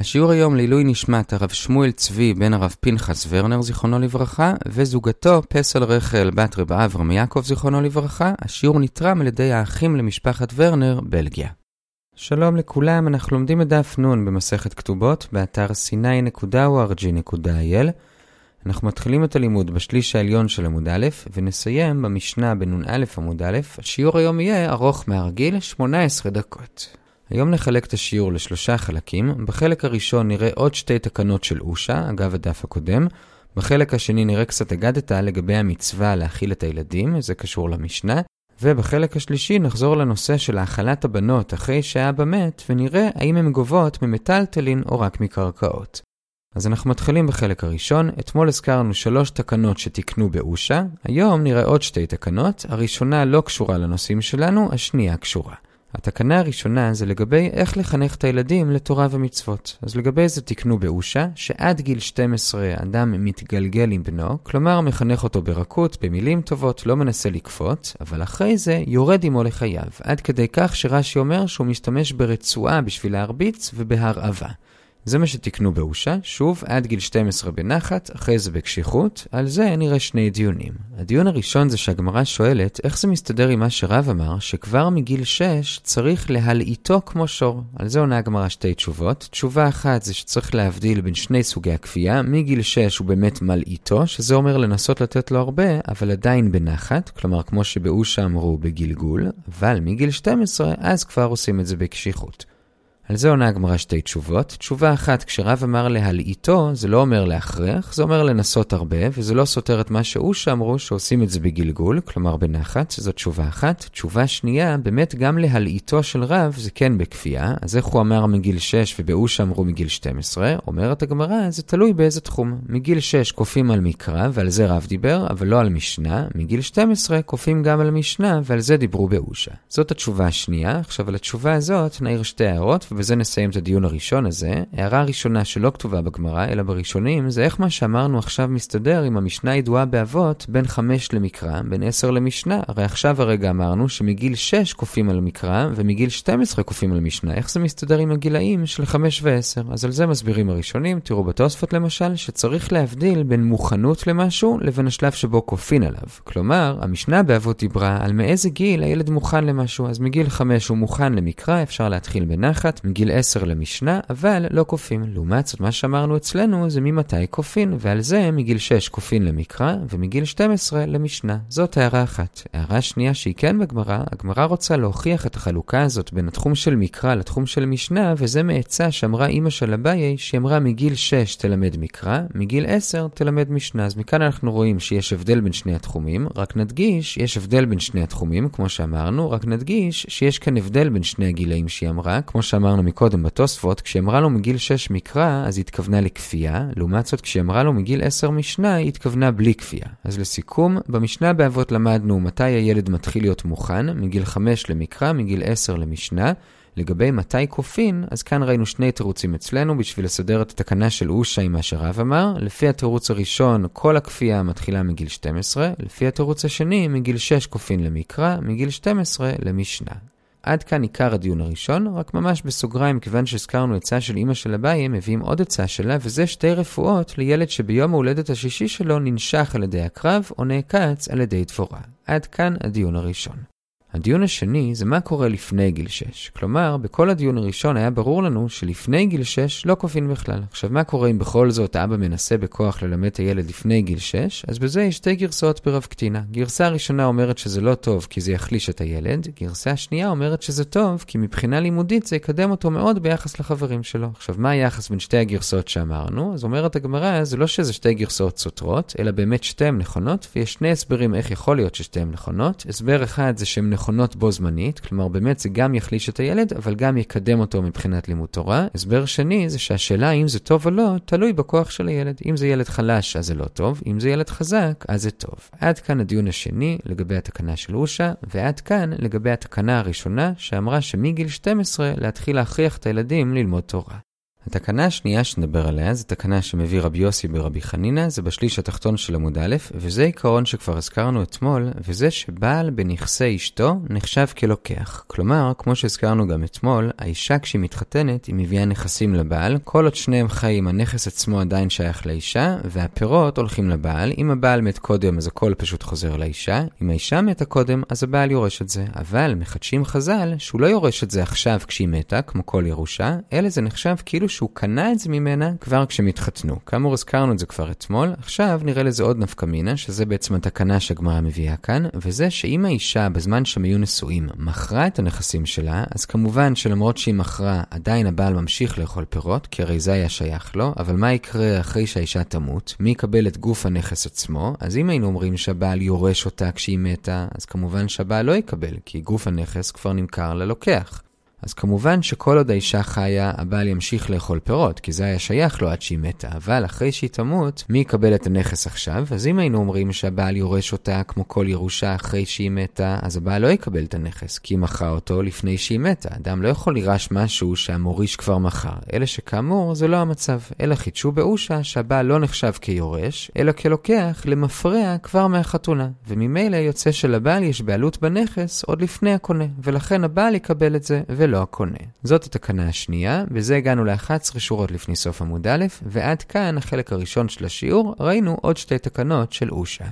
השיעור היום לעילוי נשמת הרב שמואל צבי בן הרב פנחס ורנר זיכרונו לברכה וזוגתו פסל רחל בת רב אברהם יעקב זיכרונו לברכה. השיעור נתרם על ידי האחים למשפחת ורנר, בלגיה. שלום לכולם, אנחנו לומדים את דף נ' במסכת כתובות באתר sny.org.il אנחנו מתחילים את הלימוד בשליש העליון של עמוד א' ונסיים במשנה בנ"א עמוד א'. השיעור היום יהיה ארוך מהרגיל, 18 דקות. היום נחלק את השיעור לשלושה חלקים. בחלק הראשון נראה עוד שתי תקנות של אושה, אגב הדף הקודם. בחלק השני נראה קצת אגדתה לגבי המצווה להאכיל את הילדים, זה קשור למשנה. ובחלק השלישי נחזור לנושא של האכלת הבנות אחרי שהאבא מת, ונראה האם הן גובות ממטלטלין או רק מקרקעות. אז אנחנו מתחילים בחלק הראשון. אתמול הזכרנו שלוש תקנות שתיקנו באושה, היום נראה עוד שתי תקנות. הראשונה לא קשורה לנושאים שלנו, השנייה קשורה. התקנה הראשונה זה לגבי איך לחנך את הילדים לתורה ומצוות. אז לגבי זה תקנו באושה, שעד גיל 12 אדם מתגלגל עם בנו, כלומר מחנך אותו ברכות, במילים טובות, לא מנסה לקפוץ, אבל אחרי זה יורד עמו לחייו, עד כדי כך שרש"י אומר שהוא משתמש ברצועה בשביל להרביץ ובהרעבה. זה מה שתיקנו באושה, שוב עד גיל 12 בנחת, אחרי זה בקשיחות, על זה נראה שני דיונים. הדיון הראשון זה שהגמרא שואלת איך זה מסתדר עם מה שרב אמר, שכבר מגיל 6 צריך להלעיטו כמו שור. על זה עונה הגמרא שתי תשובות. תשובה אחת זה שצריך להבדיל בין שני סוגי הכפייה, מגיל 6 הוא באמת מלעיטו, שזה אומר לנסות לתת לו הרבה, אבל עדיין בנחת, כלומר כמו שבאושה אמרו בגלגול, אבל מגיל 12 אז כבר עושים את זה בקשיחות. על זה עונה הגמרא שתי תשובות. תשובה אחת, כשרב אמר להלעיטו, זה לא אומר להכרח, זה אומר לנסות הרבה, וזה לא סותר את מה שהוא שאמרו שעושים את זה בגלגול, כלומר בנחת, זאת תשובה אחת. תשובה שנייה, באמת גם להלעיטו של רב זה כן בכפייה, אז איך הוא אמר מגיל 6 ובאוש אמרו מגיל 12? אומרת הגמרא, זה תלוי באיזה תחום. מגיל 6 כופים על מקרא, ועל זה רב דיבר, אבל לא על משנה. מגיל 12 כופים גם על משנה, ועל זה דיברו באושה. זאת התשובה השנייה. עכשיו על התשובה הזאת נעיר שתי הערות, ובזה נסיים את הדיון הראשון הזה. הערה הראשונה שלא כתובה בגמרא, אלא בראשונים, זה איך מה שאמרנו עכשיו מסתדר עם המשנה הידועה באבות בין 5 למקרא, בין 10 למשנה. הרי עכשיו הרגע אמרנו שמגיל 6 קופים על מקרא, ומגיל 12 קופים על משנה. איך זה מסתדר עם הגילאים של 5 ו-10? אז על זה מסבירים הראשונים. תראו בתוספות למשל, שצריך להבדיל בין מוכנות למשהו לבין השלב שבו כופין עליו. כלומר, המשנה באבות דיברה על מאיזה גיל הילד מוכן למשהו. אז מגיל 5 הוא מוכן למקרא, אפשר להתחיל בנחת. מגיל 10 למשנה, אבל לא כופין. לעומת זאת, מה שאמרנו אצלנו זה ממתי כופין, ועל זה מגיל 6 כופין למקרא, ומגיל 12 למשנה. זאת הערה אחת. הערה שנייה שהיא כן בגמרא, הגמרא רוצה להוכיח את החלוקה הזאת בין התחום של מקרא לתחום של משנה, וזה מעצה שאמרה אימא של אביי, שהיא אמרה מגיל 6 תלמד מקרא, מגיל 10 תלמד משנה. אז מכאן אנחנו רואים שיש הבדל בין שני התחומים, רק נדגיש, יש הבדל בין שני התחומים, כמו שאמרנו, רק נדגיש שיש כאן הבדל בין שני הגילאים שהיא אמרה, כמו שאמרנו מקודם בתוספות, כשהיא אמרה לו מגיל 6 מקרא, אז היא התכוונה לכפייה, לעומת זאת כשהיא אמרה לו מגיל 10 משנה, היא התכוונה בלי כפייה. אז לסיכום, במשנה באבות למדנו מתי הילד מתחיל להיות מוכן, מגיל 5 למקרא, מגיל 10 למשנה. לגבי מתי כופין, אז כאן ראינו שני תירוצים אצלנו בשביל לסדר את התקנה של אושה עם מה שרב אמר. לפי התירוץ הראשון, כל הכפייה מתחילה מגיל 12, לפי התירוץ השני, מגיל 6 כופין למקרא, מגיל 12 למשנה. עד כאן עיקר הדיון הראשון, רק ממש בסוגריים, כיוון שהזכרנו עצה של אמא של אביי, הם מביאים עוד עצה שלה, וזה שתי רפואות לילד שביום ההולדת השישי שלו ננשך על ידי הקרב, או נעקץ על ידי דבורה. עד כאן הדיון הראשון. הדיון השני זה מה קורה לפני גיל 6. כלומר, בכל הדיון הראשון היה ברור לנו שלפני גיל 6 לא כופין בכלל. עכשיו, מה קורה אם בכל זאת האבא מנסה בכוח ללמד את הילד לפני גיל 6? אז בזה יש שתי גרסאות ברב קטינה. גרסה הראשונה אומרת שזה לא טוב כי זה יחליש את הילד, גרסה השנייה אומרת שזה טוב כי מבחינה לימודית זה יקדם אותו מאוד ביחס לחברים שלו. עכשיו, מה היחס בין שתי הגרסאות שאמרנו? אז אומרת הגמרא, זה לא שזה שתי גרסאות סותרות, אלא באמת שתיהן נכונות, ויש שני הסברים איך יכול להיות ששתיהן נכונות. הסבר אחד זה שהן נכונות בו זמנית, כלומר באמת זה גם יחליש את הילד, אבל גם יקדם אותו מבחינת לימוד תורה. הסבר שני זה שהשאלה אם זה טוב או לא, תלוי בכוח של הילד. אם זה ילד חלש אז זה לא טוב, אם זה ילד חזק אז זה טוב. עד כאן הדיון השני לגבי התקנה של אושה, ועד כאן לגבי התקנה הראשונה שאמרה שמגיל 12 להתחיל להכריח את הילדים ללמוד תורה. התקנה השנייה שנדבר עליה זה תקנה שמביא רבי יוסי ברבי חנינא, זה בשליש התחתון של עמוד א', וזה עיקרון שכבר הזכרנו אתמול, וזה שבעל בנכסי אשתו נחשב כלוקח. כלומר, כמו שהזכרנו גם אתמול, האישה כשהיא מתחתנת, היא מביאה נכסים לבעל, כל עוד שניהם חיים, הנכס עצמו עדיין שייך לאישה, והפירות הולכים לבעל. אם הבעל מת קודם, אז הכל פשוט חוזר לאישה. אם האישה מתה קודם, אז הבעל יורש את זה. אבל מחדשים חז"ל שהוא לא יורש את זה עכשיו כשהיא מתה, כמו כל ירושה, אלא זה נחשב כאילו שהוא קנה את זה ממנה כבר כשהם התחתנו. כאמור, הזכרנו את זה כבר אתמול, עכשיו נראה לזה עוד נפקא מינה, שזה בעצם התקנה שהגמרא מביאה כאן, וזה שאם האישה בזמן שהם היו נשואים מכרה את הנכסים שלה, אז כמובן שלמרות שהיא מכרה, עדיין הבעל ממשיך לאכול פירות, כי הרי זה היה שייך לו, אבל מה יקרה אחרי שהאישה תמות? מי יקבל את גוף הנכס עצמו? אז אם היינו אומרים שהבעל יורש אותה כשהיא מתה, אז כמובן שהבעל לא יקבל, כי גוף הנכס כבר נמכר ללוקח. אז כמובן שכל עוד האישה חיה, הבעל ימשיך לאכול פירות, כי זה היה שייך לו עד שהיא מתה, אבל אחרי שהיא תמות, מי יקבל את הנכס עכשיו? אז אם היינו אומרים שהבעל יורש אותה כמו כל ירושה אחרי שהיא מתה, אז הבעל לא יקבל את הנכס, כי היא מכרה אותו לפני שהיא מתה. אדם לא יכול לירש משהו שהמוריש כבר מכר, אלא שכאמור זה לא המצב, אלא חידשו באושה שהבעל לא נחשב כיורש, אלא כלוקח למפרע כבר מהחתונה, וממילא יוצא שלבעל יש בעלות בנכס עוד לפני הקונה, ולכן הבעל יקבל את זה, ולא הקונה. זאת התקנה השנייה, וזה הגענו ל-11 שורות לפני סוף עמוד א', ועד כאן החלק הראשון של השיעור, ראינו עוד שתי תקנות של אושה.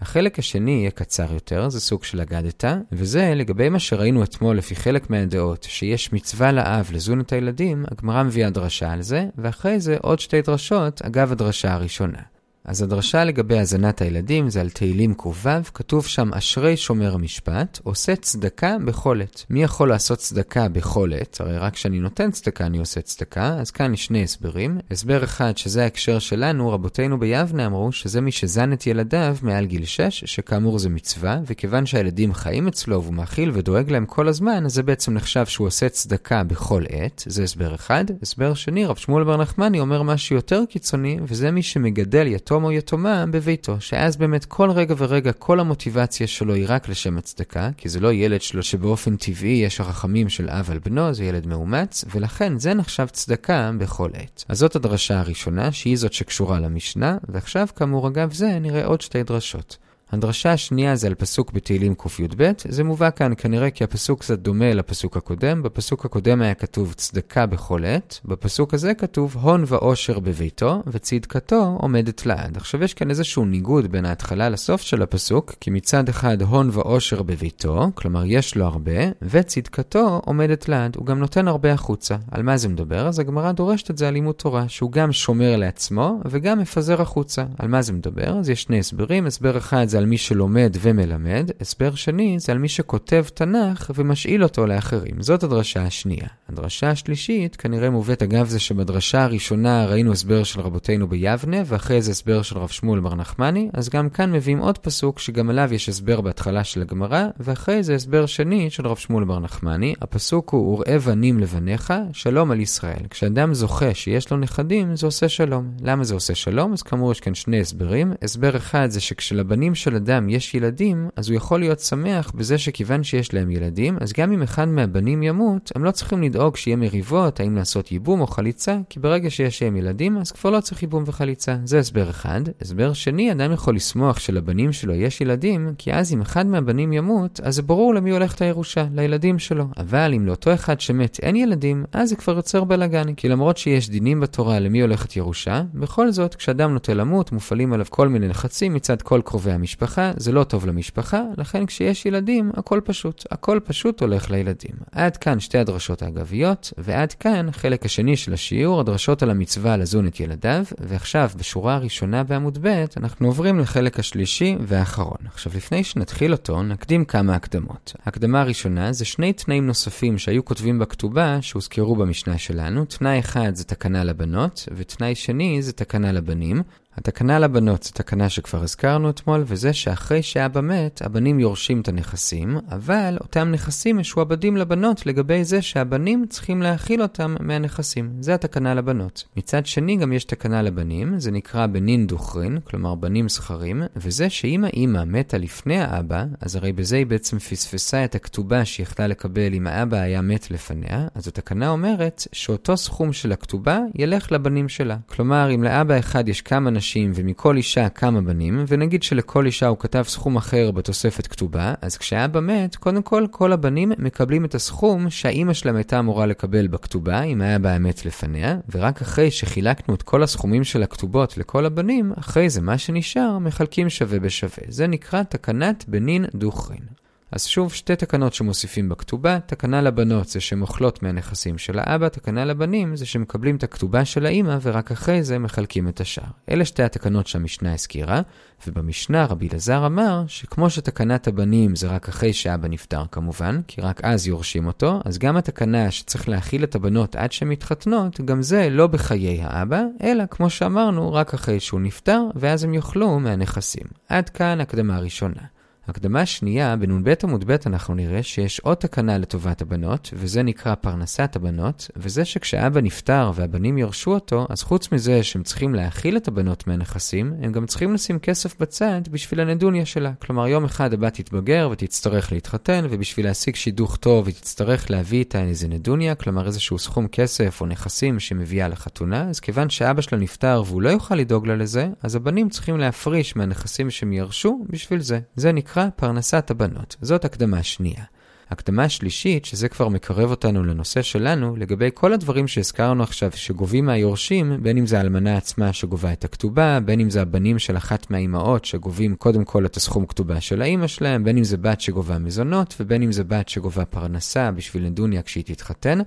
החלק השני יהיה קצר יותר, זה סוג של אגדתה, וזה לגבי מה שראינו אתמול לפי חלק מהדעות, שיש מצווה לאב לזון את הילדים, הגמרא מביאה דרשה על זה, ואחרי זה עוד שתי דרשות אגב הדרשה הראשונה. אז הדרשה לגבי הזנת הילדים זה על תהילים ק"ו, כתוב שם אשרי שומר המשפט, עושה צדקה בכל עת. מי יכול לעשות צדקה בכל עת? הרי רק כשאני נותן צדקה אני עושה צדקה, אז כאן יש שני הסברים. הסבר אחד, שזה ההקשר שלנו, רבותינו ביבנה אמרו שזה מי שזן את ילדיו מעל גיל 6, שכאמור זה מצווה, וכיוון שהילדים חיים אצלו והוא מאכיל ודואג להם כל הזמן, אז זה בעצם נחשב שהוא עושה צדקה בכל עת, זה הסבר אחד. הסבר שני, רב שמואל בר נחמני אומר משהו יותר קיצוני, וזה מי שמגדל יתום יתום או יתומה בביתו, שאז באמת כל רגע ורגע כל המוטיבציה שלו היא רק לשם הצדקה, כי זה לא ילד שלו שבאופן טבעי יש הרחמים של אב על בנו, זה ילד מאומץ, ולכן זה נחשב צדקה בכל עת. אז זאת הדרשה הראשונה, שהיא זאת שקשורה למשנה, ועכשיו כאמור אגב זה נראה עוד שתי דרשות. הדרשה השנייה זה על פסוק בתהילים קי"ב, זה מובא כאן כנראה כי הפסוק קצת דומה לפסוק הקודם, בפסוק הקודם היה כתוב צדקה בכל עת, בפסוק הזה כתוב הון ועושר בביתו, וצדקתו עומדת לעד. עכשיו יש כאן איזשהו ניגוד בין ההתחלה לסוף של הפסוק, כי מצד אחד הון ועושר בביתו, כלומר יש לו הרבה, וצדקתו עומדת לעד, הוא גם נותן הרבה החוצה. על מה זה מדבר? אז הגמרא דורשת את זה על לימוד תורה, שהוא גם שומר לעצמו, וגם מפזר החוצה. על מה זה מדבר? אז יש שני הסברים, הסבר אחד זה על מי שלומד ומלמד, הסבר שני זה על מי שכותב תנ"ך ומשאיל אותו לאחרים. זאת הדרשה השנייה. הדרשה השלישית כנראה מובאת אגב זה שבדרשה הראשונה ראינו הסבר של רבותינו ביבנה, ואחרי זה הסבר של רב שמואל בר נחמני, אז גם כאן מביאים עוד פסוק שגם עליו יש הסבר בהתחלה של הגמרא, ואחרי זה הסבר שני של רב שמואל בר נחמני. הפסוק הוא וראה בנים לבניך, שלום על ישראל. כשאדם זוכה שיש לו נכדים, זה עושה שלום. למה זה עושה שלום? אז כאמור יש כאן שני הסברים. הסבר אחד זה שכשלבנים של אדם יש ילדים, אז הוא יכול להיות שמח בזה שכיוון שיש להם ילדים, אז גם אם אחד מהבנים ימות, הם לא צריכים לדאוג שיהיה מריבות, האם לעשות ייבום או חליצה, כי ברגע שיש להם ילדים, אז כבר לא צריך ייבום וחליצה. זה הסבר אחד. הסבר שני, אדם יכול לשמוח שלבנים שלו יש ילדים, כי אז אם אחד מהבנים ימות, אז זה ברור למי הולכת הירושה, לילדים שלו. אבל אם לאותו אחד שמת אין ילדים, אז זה כבר יוצר בלאגן, כי למרות שיש דינים בתורה למי הולכת ירושה, בכל זאת, כשאדם נוטה למות, מופעלים עליו כל מיני לחצים מצד כל קרובי המשפחה. המשפחה, זה לא טוב למשפחה, לכן כשיש ילדים, הכל פשוט. הכל פשוט הולך לילדים. עד כאן שתי הדרשות האגביות, ועד כאן חלק השני של השיעור, הדרשות על המצווה לזון את ילדיו, ועכשיו, בשורה הראשונה בעמוד ב', אנחנו עוברים לחלק השלישי והאחרון. עכשיו, לפני שנתחיל אותו, נקדים כמה הקדמות. הקדמה הראשונה זה שני תנאים נוספים שהיו כותבים בכתובה, שהוזכרו במשנה שלנו. תנאי אחד זה תקנה לבנות, ותנאי שני זה תקנה לבנים. התקנה לבנות זו תקנה שכבר הזכרנו אתמול, וזה שאחרי שאבא מת, הבנים יורשים את הנכסים, אבל אותם נכסים משועבדים לבנות לגבי זה שהבנים צריכים להאכיל אותם מהנכסים. זה התקנה לבנות. מצד שני גם יש תקנה לבנים, זה נקרא בנין דוכרין, כלומר בנים זכרים, וזה שאם האימא מתה לפני האבא, אז הרי בזה היא בעצם פספסה את הכתובה שהיא יכלה לקבל אם האבא היה מת לפניה, אז התקנה אומרת שאותו סכום של הכתובה ילך לבנים שלה. כלומר, אם לאבא אחד יש כמה נשים ומכל אישה כמה בנים, ונגיד שלכל אישה הוא כתב סכום אחר בתוספת כתובה, אז כשאבא מת, קודם כל כל הבנים מקבלים את הסכום שהאימא שלהם הייתה אמורה לקבל בכתובה, אם היה בה מת לפניה, ורק אחרי שחילקנו את כל הסכומים של הכתובות לכל הבנים, אחרי זה מה שנשאר מחלקים שווה בשווה. זה נקרא תקנת בנין דוכרין. אז שוב, שתי תקנות שמוסיפים בכתובה, תקנה לבנות זה שהן אוכלות מהנכסים של האבא, תקנה לבנים זה שמקבלים את הכתובה של האימא ורק אחרי זה מחלקים את השאר. אלה שתי התקנות שהמשנה הזכירה, ובמשנה רבי אלעזר אמר שכמו שתקנת הבנים זה רק אחרי שאבא נפטר כמובן, כי רק אז יורשים אותו, אז גם התקנה שצריך להאכיל את הבנות עד שהן מתחתנות, גם זה לא בחיי האבא, אלא כמו שאמרנו, רק אחרי שהוא נפטר, ואז הם יאכלו מהנכסים. עד כאן הקדמה ראשונה. הקדמה שנייה, בנ"ב עמוד ב' אנחנו נראה שיש עוד תקנה לטובת הבנות, וזה נקרא פרנסת הבנות, וזה שכשאבא נפטר והבנים ירשו אותו, אז חוץ מזה שהם צריכים להאכיל את הבנות מהנכסים, הם גם צריכים לשים כסף בצד בשביל הנדוניה שלה. כלומר, יום אחד הבת תתבגר ותצטרך להתחתן, ובשביל להשיג שידוך טוב היא תצטרך להביא איתה איזה נדוניה, כלומר איזשהו סכום כסף או נכסים שמביאה לחתונה, אז כיוון שאבא שלה נפטר והוא לא יוכל לדאוג לה לזה, אז הבנים צריכים להפריש מהנכסים שהם ירשו בשביל זה. זה נקרא נקרא פרנסת הבנות. זאת הקדמה שנייה. הקדמה שלישית, שזה כבר מקרב אותנו לנושא שלנו, לגבי כל הדברים שהזכרנו עכשיו שגובים מהיורשים, בין אם זה האלמנה עצמה שגובה את הכתובה, בין אם זה הבנים של אחת מהאימהות שגובים קודם כל את הסכום כתובה של האימא שלהם, בין אם זה בת שגובה מזונות, ובין אם זה בת שגובה פרנסה בשביל נדוניה כשהיא תתחתן.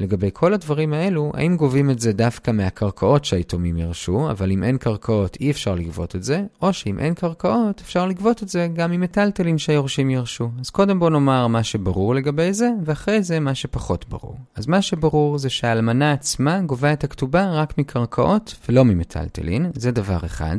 לגבי כל הדברים האלו, האם גובים את זה דווקא מהקרקעות שהיתומים ירשו, אבל אם אין קרקעות אי אפשר לגבות את זה, או שאם אין קרקעות אפשר לגבות את זה גם ממטלטלין שהיורשים ירשו. אז קודם בוא נאמר מה שברור לגבי זה, ואחרי זה מה שפחות ברור. אז מה שברור זה שהאלמנה עצמה גובה את הכתובה רק מקרקעות ולא ממטלטלין, זה דבר אחד.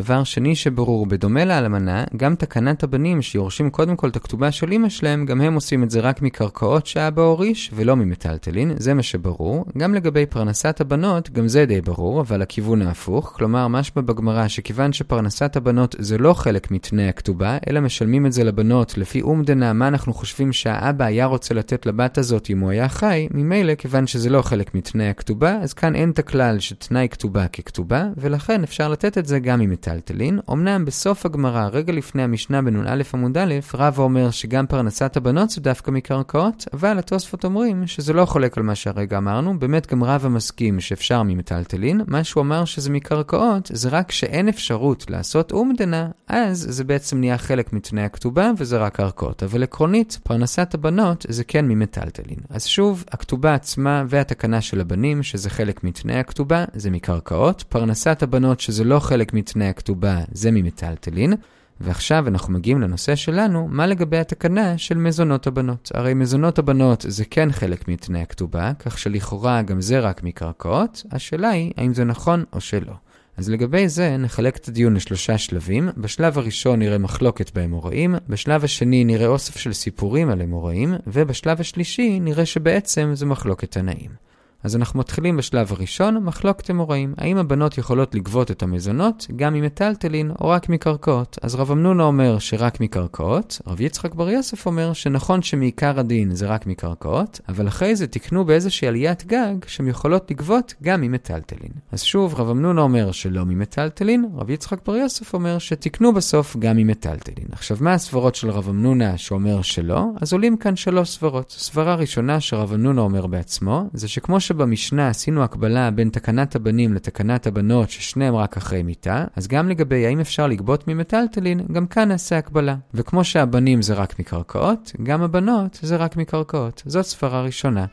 דבר שני שברור, בדומה לאלמנה, גם תקנת הבנים שיורשים קודם כל את הכתובה של אמא שלהם, גם הם עושים את זה רק מקרקעות שאבא הוריש ולא ממטלטלין, זה מה שברור. גם לגבי פרנסת הבנות, גם זה די ברור, אבל הכיוון ההפוך. כלומר, משמע בגמרא שכיוון שפרנסת הבנות זה לא חלק מתנאי הכתובה, אלא משלמים את זה לבנות לפי אומדנה מה אנחנו חושבים שהאבא היה רוצה לתת לבת הזאת אם הוא היה חי, ממילא כיוון שזה לא חלק מתנאי הכתובה, אז כאן אין את הכלל שתנאי כתובה ככתובה, ולכן אפשר לתת את זה גם עם מיטלטלין. אמנם בסוף הגמרא, רגע לפני המשנה בנ"א עמוד א', רבא אומר שגם פרנסת הבנות זה דווקא מקרקעות, אבל התוספות אומרים שזה לא חולק על מה שהרגע אמרנו, באמת גם רבא מסכים שאפשר ממיטלטלין, מה שהוא אמר שזה מקרקעות, זה רק שאין אפשרות לעשות אומדנה, אז זה בעצם נהיה חלק מתנאי הכתובה וזה רק קרקעות. אבל עקרונית, פרנסת הבנות זה כן ממיטלטלין. אז שוב, הכתובה עצמה והתקנה של הבנים, שזה חלק מתנאי הכתובה, זה מקרקעות. פרנסת הבנות, שזה לא חלק מתנאי הכתובה זה ממטלטלין. ועכשיו אנחנו מגיעים לנושא שלנו, מה לגבי התקנה של מזונות הבנות? הרי מזונות הבנות זה כן חלק מתנאי הכתובה, כך שלכאורה גם זה רק מקרקעות, השאלה היא האם זה נכון או שלא. אז לגבי זה נחלק את הדיון לשלושה שלבים. בשלב הראשון נראה מחלוקת באמוראים, בשלב השני נראה אוסף של סיפורים על אמוראים, ובשלב השלישי נראה שבעצם זה מחלוקת תנאים. אז אנחנו מתחילים בשלב הראשון, מחלוקת אמוראים. האם הבנות יכולות לגבות את המזונות גם ממטלטלין או רק מקרקעות? אז רב אמנונה אומר שרק מקרקעות, רב יצחק בר יוסף אומר שנכון שמעיקר הדין זה רק מקרקעות, אבל אחרי זה תקנו באיזושהי עליית גג שהן יכולות לגבות גם ממטלטלין. אז שוב, רב אמנונה אומר שלא ממטלטלין, רב יצחק בר יוסף אומר שתקנו בסוף גם ממטלטלין. עכשיו, מה הסברות של רב אמנונה שאומר שלא? אז עולים כאן שלוש סברות. סברה ראשונה שרב אמנונה אומר בעצמו, זה שכמו שבמשנה עשינו הקבלה בין תקנת הבנים לתקנת הבנות ששניהם רק אחרי מיתה, אז גם לגבי האם אפשר לגבות ממטלטלין, גם כאן נעשה הקבלה. וכמו שהבנים זה רק מקרקעות, גם הבנות זה רק מקרקעות. זאת סברה ראשונה.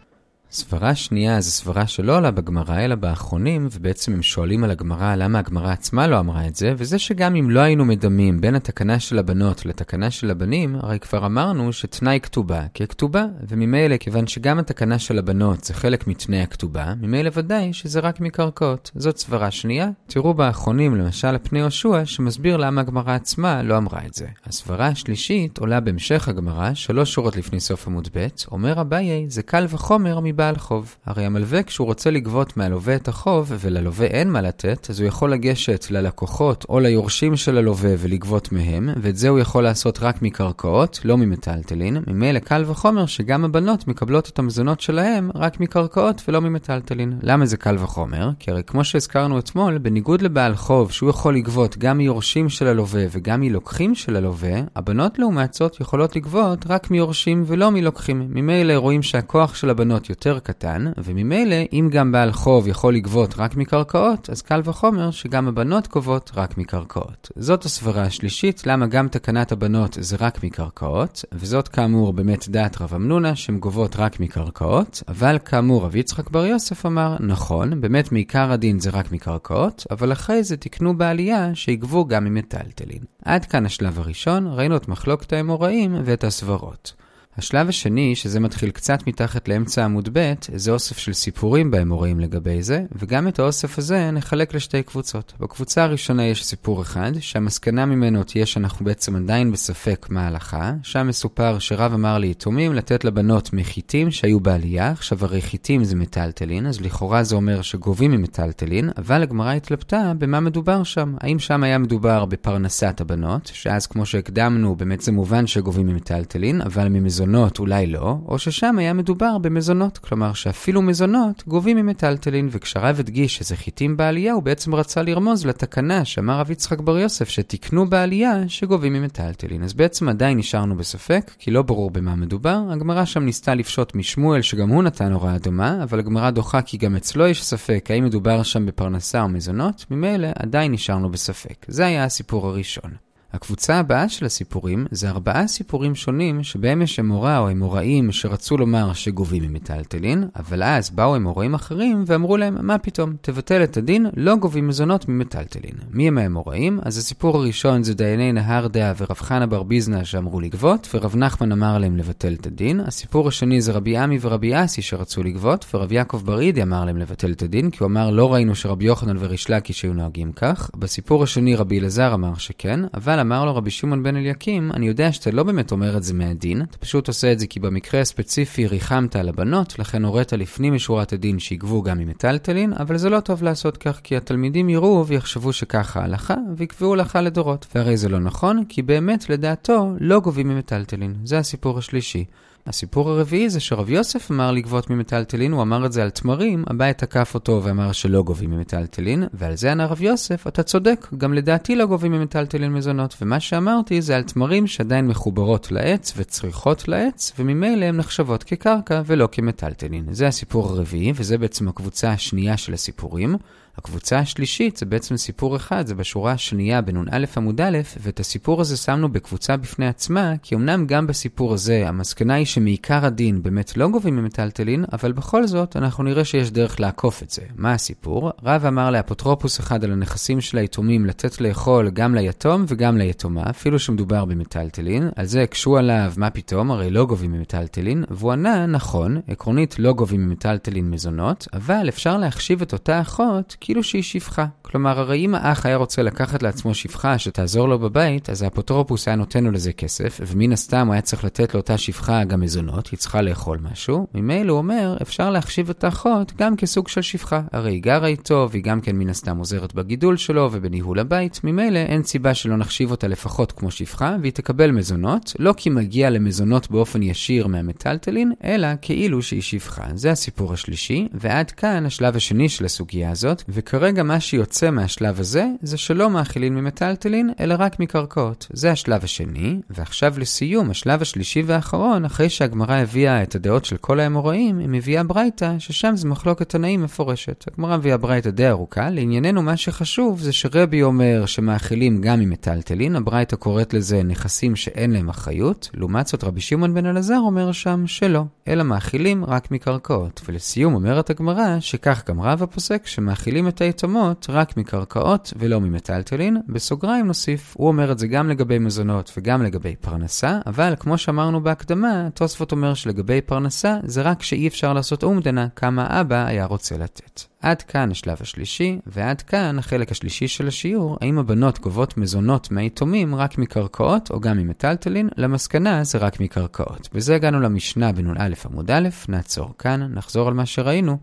סברה שנייה זו סברה שלא עולה בגמרא, אלא באחרונים, ובעצם הם שואלים על הגמרא למה הגמרא עצמה לא אמרה את זה, וזה שגם אם לא היינו מדמים בין התקנה של הבנות לתקנה של הבנים, הרי כבר אמרנו שתנאי כתובה ככתובה, וממילא, כיוון שגם התקנה של הבנות זה חלק מתנאי הכתובה, ממילא ודאי שזה רק מקרקעות. זאת סברה שנייה. תראו באחרונים, למשל הפני יהושע, שמסביר למה הגמרא עצמה לא אמרה את זה. הסברה השלישית עולה בהמשך הגמרא, שלוש שורות לפני סוף עמוד ב', אומר אביי, זה קל וחומר מבעל חוב. הרי המלווה כשהוא רוצה לגבות מהלווה את החוב, וללווה אין מה לתת, אז הוא יכול לגשת ללקוחות או ליורשים של הלווה ולגבות מהם, ואת זה הוא יכול לעשות רק מקרקעות, לא ממטלטלין. ממילא קל וחומר שגם הבנות מקבלות את המזונות שלהם רק מקרקעות ולא ממטלטלין. למה זה קל וחומר? כי הרי כמו שהזכרנו אתמול, בניגוד לבעל חוב שהוא יכול לגבות גם מיורשים של הלווה וגם מלוקחים של הלווה, הבנות לעומת זאת יכולות לגבות רק מיורשים ולא מלוקחים. ממילא רואים שהכוח של הבנות יותר קטן, וממילא אם גם בעל חוב יכול לגבות רק מקרקעות, אז קל וחומר שגם הבנות גובות רק מקרקעות. זאת הסברה השלישית, למה גם תקנת הבנות זה רק מקרקעות, וזאת כאמור באמת דעת רב אמנונה, שהן גובות רק מקרקעות, אבל כאמור רב יצחק בר יוסף אמר, נכון, באמת מעיקר הדין זה רק מקרקעות, אבל אחרי זה תקנו בעלייה שיגבו גם ממטלטלין. עד כאן השלב הראשון, ראינו את מחלוקת האמוראים ואת הסברות. השלב השני, שזה מתחיל קצת מתחת לאמצע עמוד ב', זה אוסף של סיפורים באמוראים לגבי זה, וגם את האוסף הזה נחלק לשתי קבוצות. בקבוצה הראשונה יש סיפור אחד, שהמסקנה ממנו תהיה שאנחנו בעצם עדיין בספק מה ההלכה, שם מסופר שרב אמר ליתומים לתת לבנות מחיתים שהיו בעלייה, עכשיו הרי חיתים זה מטלטלין, אז לכאורה זה אומר שגובים ממטלטלין, אבל הגמרא התלבטה במה מדובר שם. האם שם היה מדובר בפרנסת הבנות, שאז כמו שהקדמנו, באמת זה מובן שגובים ממטלטלין, אבל ממזונות מזונות אולי לא, או ששם היה מדובר במזונות, כלומר שאפילו מזונות גובים ממטלטלין, וכשהרב הדגיש שזה חיטים בעלייה, הוא בעצם רצה לרמוז לתקנה שאמר רב יצחק בר יוסף שתיקנו בעלייה שגובים ממטלטלין. אז בעצם עדיין נשארנו בספק, כי לא ברור במה מדובר. הגמרא שם ניסתה לפשוט משמואל שגם הוא נתן הוראה דומה, אבל הגמרא דוחה כי גם אצלו יש ספק האם מדובר שם בפרנסה או מזונות, ממילא עדיין נשארנו בספק. זה היה הסיפור הראשון. הקבוצה הבאה של הסיפורים זה ארבעה סיפורים שונים שבהם יש אמורה או אמוראים שרצו לומר שגובים ממטלטלין, אבל אז באו אמוראים אחרים ואמרו להם, מה פתאום, תבטל את הדין, לא גובים מזונות ממטלטלין. מי הם האמוראים? אז הסיפור הראשון זה דייני נהר דעה ורב חנה בר ביזנה שאמרו לגבות, ורב נחמן אמר להם לבטל את הדין. הסיפור השני זה רבי עמי ורבי אסי שרצו לגבות, ורב יעקב ברידי אמר להם לבטל את הדין, כי הוא אמר לא ראינו שרבי יוחנן וריש לקיש היו נוהגים כך. בסיפור השני רבי אלעזר אמר שכן, אבל אמר לו רבי שמעון בן אליקים, אני יודע שאתה לא באמת אומר את זה מהדין, אתה פשוט עושה את זה כי במקרה הספציפי ריחמת על הבנות, לכן הורית לפנים משורת הדין שיגבו גם ממטלטלין, אבל זה לא טוב לעשות כך, כי התלמידים יראו ויחשבו שככה ההלכה, ויקבעו הלכה לדורות. והרי זה לא נכון, כי באמת, לדעתו, לא גובים ממטלטלין. זה הסיפור השלישי. הסיפור הרביעי זה שרב יוסף אמר לגבות ממטלטלין, הוא אמר את זה על תמרים, אביי תקף אותו ואמר שלא גובים ממטלטלין, ועל זה ענה רב יוסף, אתה צודק, גם לדעתי לא גובים ממטלטלין מזונות, ומה שאמרתי זה על תמרים שעדיין מחוברות לעץ וצריכות לעץ, וממילא הן נחשבות כקרקע ולא כמטלטלין. זה הסיפור הרביעי, וזה בעצם הקבוצה השנייה של הסיפורים. הקבוצה השלישית זה בעצם סיפור אחד, זה בשורה השנייה בנ"א עמוד א', ואת הסיפור הזה שמנו בקבוצה בפני עצמה, כי אמנם גם בסיפור הזה המסקנה היא שמעיקר הדין באמת לא גובים ממטלטלין, אבל בכל זאת אנחנו נראה שיש דרך לעקוף את זה. מה הסיפור? רב אמר לאפוטרופוס אחד על הנכסים של היתומים לתת לאכול גם ליתום וגם ליתומה, אפילו שמדובר במטלטלין, על זה הקשו עליו מה פתאום, הרי לא גובים ממטלטלין, והוא ענה, נכון, עקרונית לא גובים ממטלטלין מזונות, אבל אפשר להחשיב את אותה אחות כאילו שהיא שפחה. כלומר, הרי אם האח היה רוצה לקחת לעצמו שפחה שתעזור לו בבית, אז האפוטרופוס היה נותן לו לזה כסף, ומן הסתם הוא היה צריך לתת לאותה שפחה גם מזונות, היא צריכה לאכול משהו. ממילא הוא אומר, אפשר להחשיב את האחות גם כסוג של שפחה. הרי היא גרה איתו, והיא גם כן מן הסתם עוזרת בגידול שלו ובניהול הבית, ממילא אין סיבה שלא נחשיב אותה לפחות כמו שפחה, והיא תקבל מזונות, לא כי מגיע למזונות באופן ישיר מהמטלטלין, אלא כאילו שהיא שפחה. זה הסיפור השלישי, ועד כאן השלב השני של הסוגיה הזאת, וכרגע מה שיוצא מהשלב הזה, זה שלא מאכילים ממטלטלין, אלא רק מקרקעות. זה השלב השני, ועכשיו לסיום, השלב השלישי והאחרון, אחרי שהגמרא הביאה את הדעות של כל האמוראים, היא מביאה ברייתא, ששם זה מחלוקת תנאים מפורשת. הגמרא מביאה ברייתא די ארוכה, לענייננו מה שחשוב זה שרבי אומר שמאכילים גם ממטלטלין, הברייתא קוראת לזה נכסים שאין להם אחריות, לעומת זאת רבי שמעון בן אלעזר אומר שם שלא, אלא מאכילים רק מקרקעות. ולסיום אומרת הגמרא שכך גם רב הפוסק שמאכילים את היתמות רק מקרקעות ולא ממטלטלין. בסוגריים נוסיף, הוא אומר את זה גם לגבי מזונות וגם לגבי פרנסה, אבל כמו שאמרנו בהקדמה, תוספות אומר שלגבי פרנסה זה רק שאי אפשר לעשות אומדנה כמה אבא היה רוצה לתת. עד כאן השלב השלישי, ועד כאן החלק השלישי של השיעור, האם הבנות גובות מזונות מהיתומים רק מקרקעות או גם ממטלטלין? למסקנה זה רק מקרקעות. בזה הגענו למשנה בנ"א עמוד א', נעצור כאן, נחזור על מה שראינו.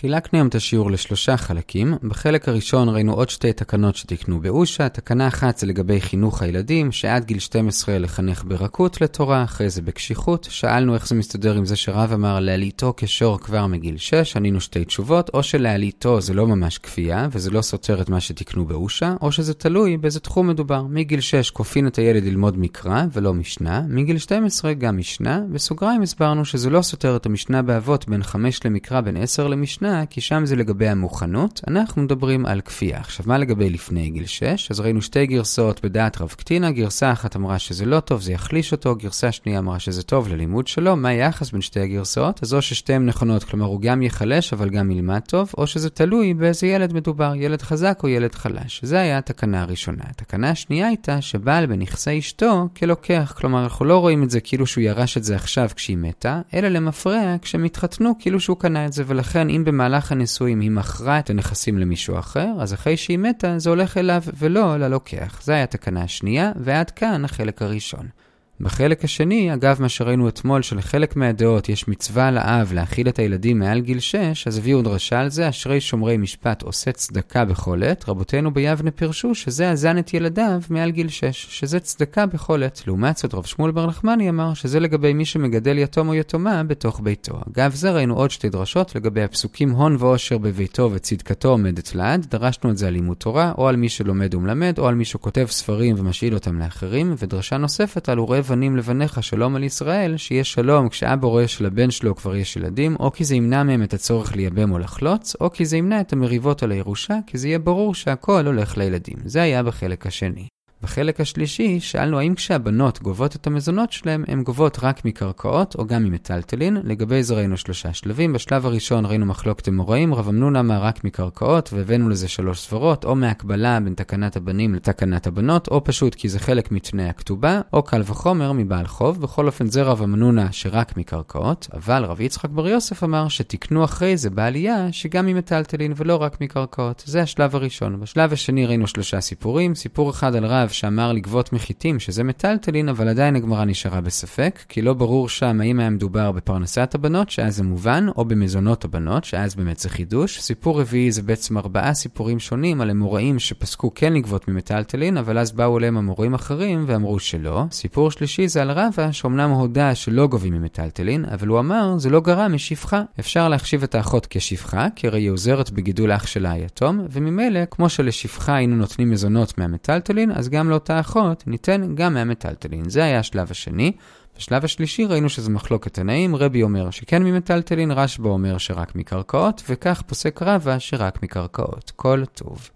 חילקנו היום את השיעור לשלושה חלקים. בחלק הראשון ראינו עוד שתי תקנות שתיקנו באושה. תקנה אחת זה לגבי חינוך הילדים, שעד גיל 12 לחנך ברכות לתורה, אחרי זה בקשיחות. שאלנו איך זה מסתדר עם זה שרב אמר להעליתו כשור כבר מגיל 6, ענינו שתי תשובות, או שלהעליתו זה לא ממש כפייה, וזה לא סותר את מה שתיקנו באושה, או שזה תלוי באיזה תחום מדובר. מגיל 6 כופין את הילד ללמוד מקרא ולא משנה, מגיל 12 גם משנה. בסוגריים הסברנו שזה לא סותר את המשנה באבות בין 5 למקרא בין 10 למשנה. המשנה, כי שם זה לגבי המוכנות, אנחנו מדברים על כפייה. עכשיו, מה לגבי לפני גיל 6? אז ראינו שתי גרסאות בדעת רב קטינה, גרסה אחת אמרה שזה לא טוב, זה יחליש אותו, גרסה שנייה אמרה שזה טוב ללימוד שלו, מה היחס בין שתי הגרסאות? אז או ששתיהן נכונות, כלומר הוא גם יחלש אבל גם ילמד טוב, או שזה תלוי באיזה ילד מדובר, ילד חזק או ילד חלש. זה היה התקנה הראשונה. התקנה השנייה הייתה שבעל בנכסי אשתו כלוקח, כלומר אנחנו לא רואים את זה כאילו שהוא ירש את זה עכשיו כשהיא מתה, אלא למפרע כשהם התחתנו כאילו שהוא קנה את זה, ולכן אם במהלך הנישואים היא מכרה את הנכסים למישהו אחר, אז אחרי שהיא מתה זה הולך אליו ולא ללוקח. זו הייתה תקנה השנייה, ועד כאן החלק הראשון. בחלק השני, אגב מה שראינו אתמול שלחלק מהדעות יש מצווה לאב להאכיל את הילדים מעל גיל 6, אז הביאו דרשה על זה, אשרי שומרי משפט עושה צדקה בכל עת, רבותינו ביבנה פירשו שזה הזן את ילדיו מעל גיל 6, שזה צדקה בכל עת. לעומת זאת, רב שמואל בר נחמני אמר שזה לגבי מי שמגדל יתום או יתומה בתוך ביתו. אגב זה ראינו עוד שתי דרשות לגבי הפסוקים הון ועושר בביתו וצדקתו עומדת לעד, דרשנו את זה על לימוד תורה, או על מי שלומד ומלמד, או על מי שכותב ספרים ומשאיל אותם לאחרים, ודרשה נוספת על וראה בנים לבניך שלום על ישראל, שיהיה שלום כשאבא רואה שלבן שלו כבר יש ילדים, או כי זה ימנע מהם את הצורך לייבם או לחלוץ, או כי זה ימנע את המריבות על הירושה, כי זה יהיה ברור שהכל הולך לילדים. זה היה בחלק השני. בחלק השלישי שאלנו האם כשהבנות גובות את המזונות שלהם, הן גובות רק מקרקעות או גם ממטלטלין. לגבי זה ראינו שלושה שלבים. בשלב הראשון ראינו מחלוקת אמוראים, רב אמנון אמר רק מקרקעות, והבאנו לזה שלוש סברות, או מהקבלה בין תקנת הבנים לתקנת הבנות, או פשוט כי זה חלק מתנאי הכתובה, או קל וחומר מבעל חוב. בכל אופן זה רב אמנונה שרק מקרקעות, אבל רב יצחק בר יוסף אמר שתיקנו אחרי זה בעלייה שגם ממטלטלין ולא רק מקרקעות. זה השלב הראשון. בשלב השני ראינו שלושה סיפורים. סיפור אחד על רב שאמר לגבות מחיתים, שזה מטלטלין, אבל עדיין הגמרא נשארה בספק, כי לא ברור שם האם היה מדובר בפרנסת הבנות, שאז זה מובן, או במזונות הבנות, שאז באמת זה חידוש. סיפור רביעי זה בעצם ארבעה סיפורים שונים על אמוראים שפסקו כן לגבות ממטלטלין, אבל אז באו אליהם אמוראים אחרים ואמרו שלא. סיפור שלישי זה על רבא, שאומנם הודה שלא גובים ממטלטלין, אבל הוא אמר, זה לא גרע משפחה. אפשר להחשיב את האחות כשפחה, כי הרי היא עוזרת בגידול אח שלה היתום, וממילא, כמו שלשפחה היינו נותנים מזונות מהמטלטלין, אז גם לאותה אחות ניתן גם מהמטלטלין. זה היה השלב השני. בשלב השלישי ראינו שזה מחלוקת תנאים, רבי אומר שכן ממטלטלין, רשב"א אומר שרק מקרקעות, וכך פוסק רבא שרק מקרקעות. כל טוב.